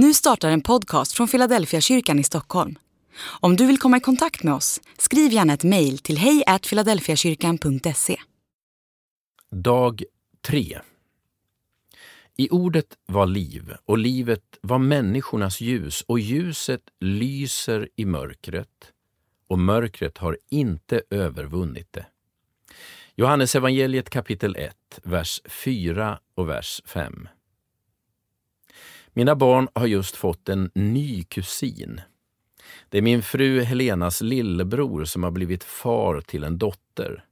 Nu startar en podcast från Philadelphia kyrkan i Stockholm. Om du vill komma i kontakt med oss, skriv gärna ett mejl till hejfiladelfiakyrkan.se. Dag 3 I ordet var liv, och livet var människornas ljus, och ljuset lyser i mörkret, och mörkret har inte övervunnit det. Johannes evangeliet kapitel 1, vers 4 och vers 5. Mina barn har just fått en ny kusin. Det är min fru Helenas lillebror som har blivit far till en dotter.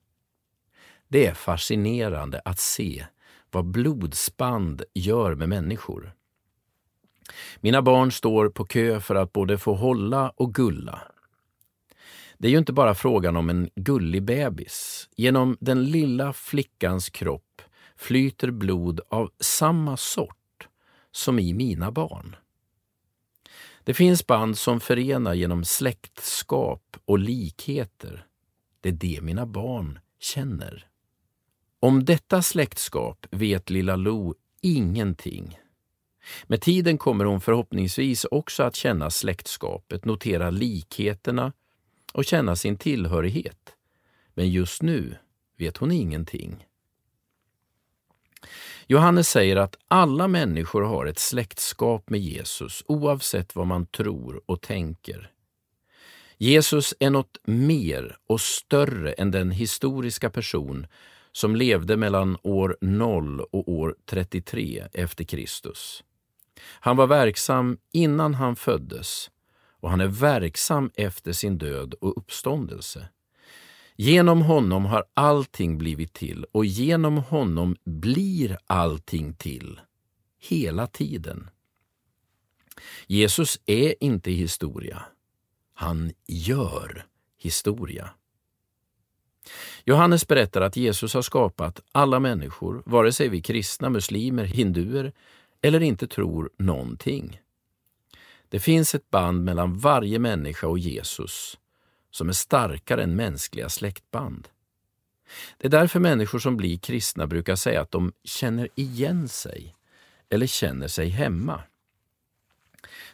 Det är fascinerande att se vad blodsband gör med människor. Mina barn står på kö för att både få hålla och gulla. Det är ju inte bara frågan om en gullig bebis. Genom den lilla flickans kropp flyter blod av samma sort som i mina barn. Det finns band som förenar genom släktskap och likheter. Det är det mina barn känner. Om detta släktskap vet lilla Lo ingenting. Med tiden kommer hon förhoppningsvis också att känna släktskapet, notera likheterna och känna sin tillhörighet. Men just nu vet hon ingenting. Johannes säger att alla människor har ett släktskap med Jesus oavsett vad man tror och tänker. Jesus är något mer och större än den historiska person som levde mellan år 0 och år 33 efter Kristus. Han var verksam innan han föddes och han är verksam efter sin död och uppståndelse. Genom honom har allting blivit till och genom honom blir allting till, hela tiden. Jesus är inte historia. Han gör historia. Johannes berättar att Jesus har skapat alla människor, vare sig vi kristna, muslimer, hinduer eller inte tror någonting. Det finns ett band mellan varje människa och Jesus som är starkare än mänskliga släktband. Det är därför människor som blir kristna brukar säga att de känner igen sig eller känner sig hemma.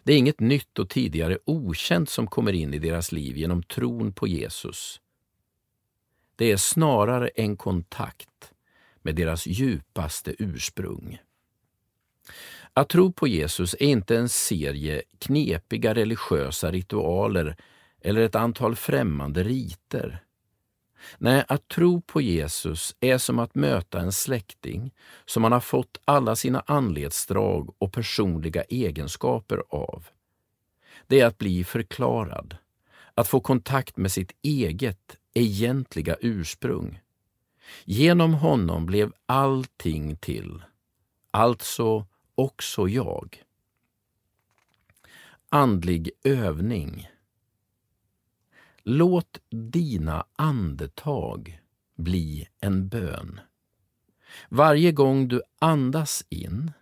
Det är inget nytt och tidigare okänt som kommer in i deras liv genom tron på Jesus. Det är snarare en kontakt med deras djupaste ursprung. Att tro på Jesus är inte en serie knepiga religiösa ritualer eller ett antal främmande riter. Nej, att tro på Jesus är som att möta en släkting som man har fått alla sina anletsdrag och personliga egenskaper av. Det är att bli förklarad, att få kontakt med sitt eget egentliga ursprung. Genom honom blev allting till, alltså också jag. Andlig övning Låt dina andetag bli en bön. Varje gång du andas in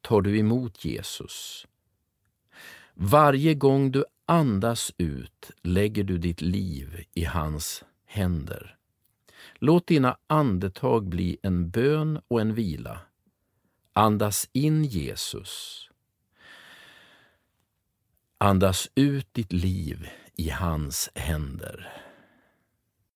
tar du emot Jesus. Varje gång du andas ut lägger du ditt liv i hans händer. Låt dina andetag bli en bön och en vila. Andas in Jesus. Andas ut ditt liv i hans händer.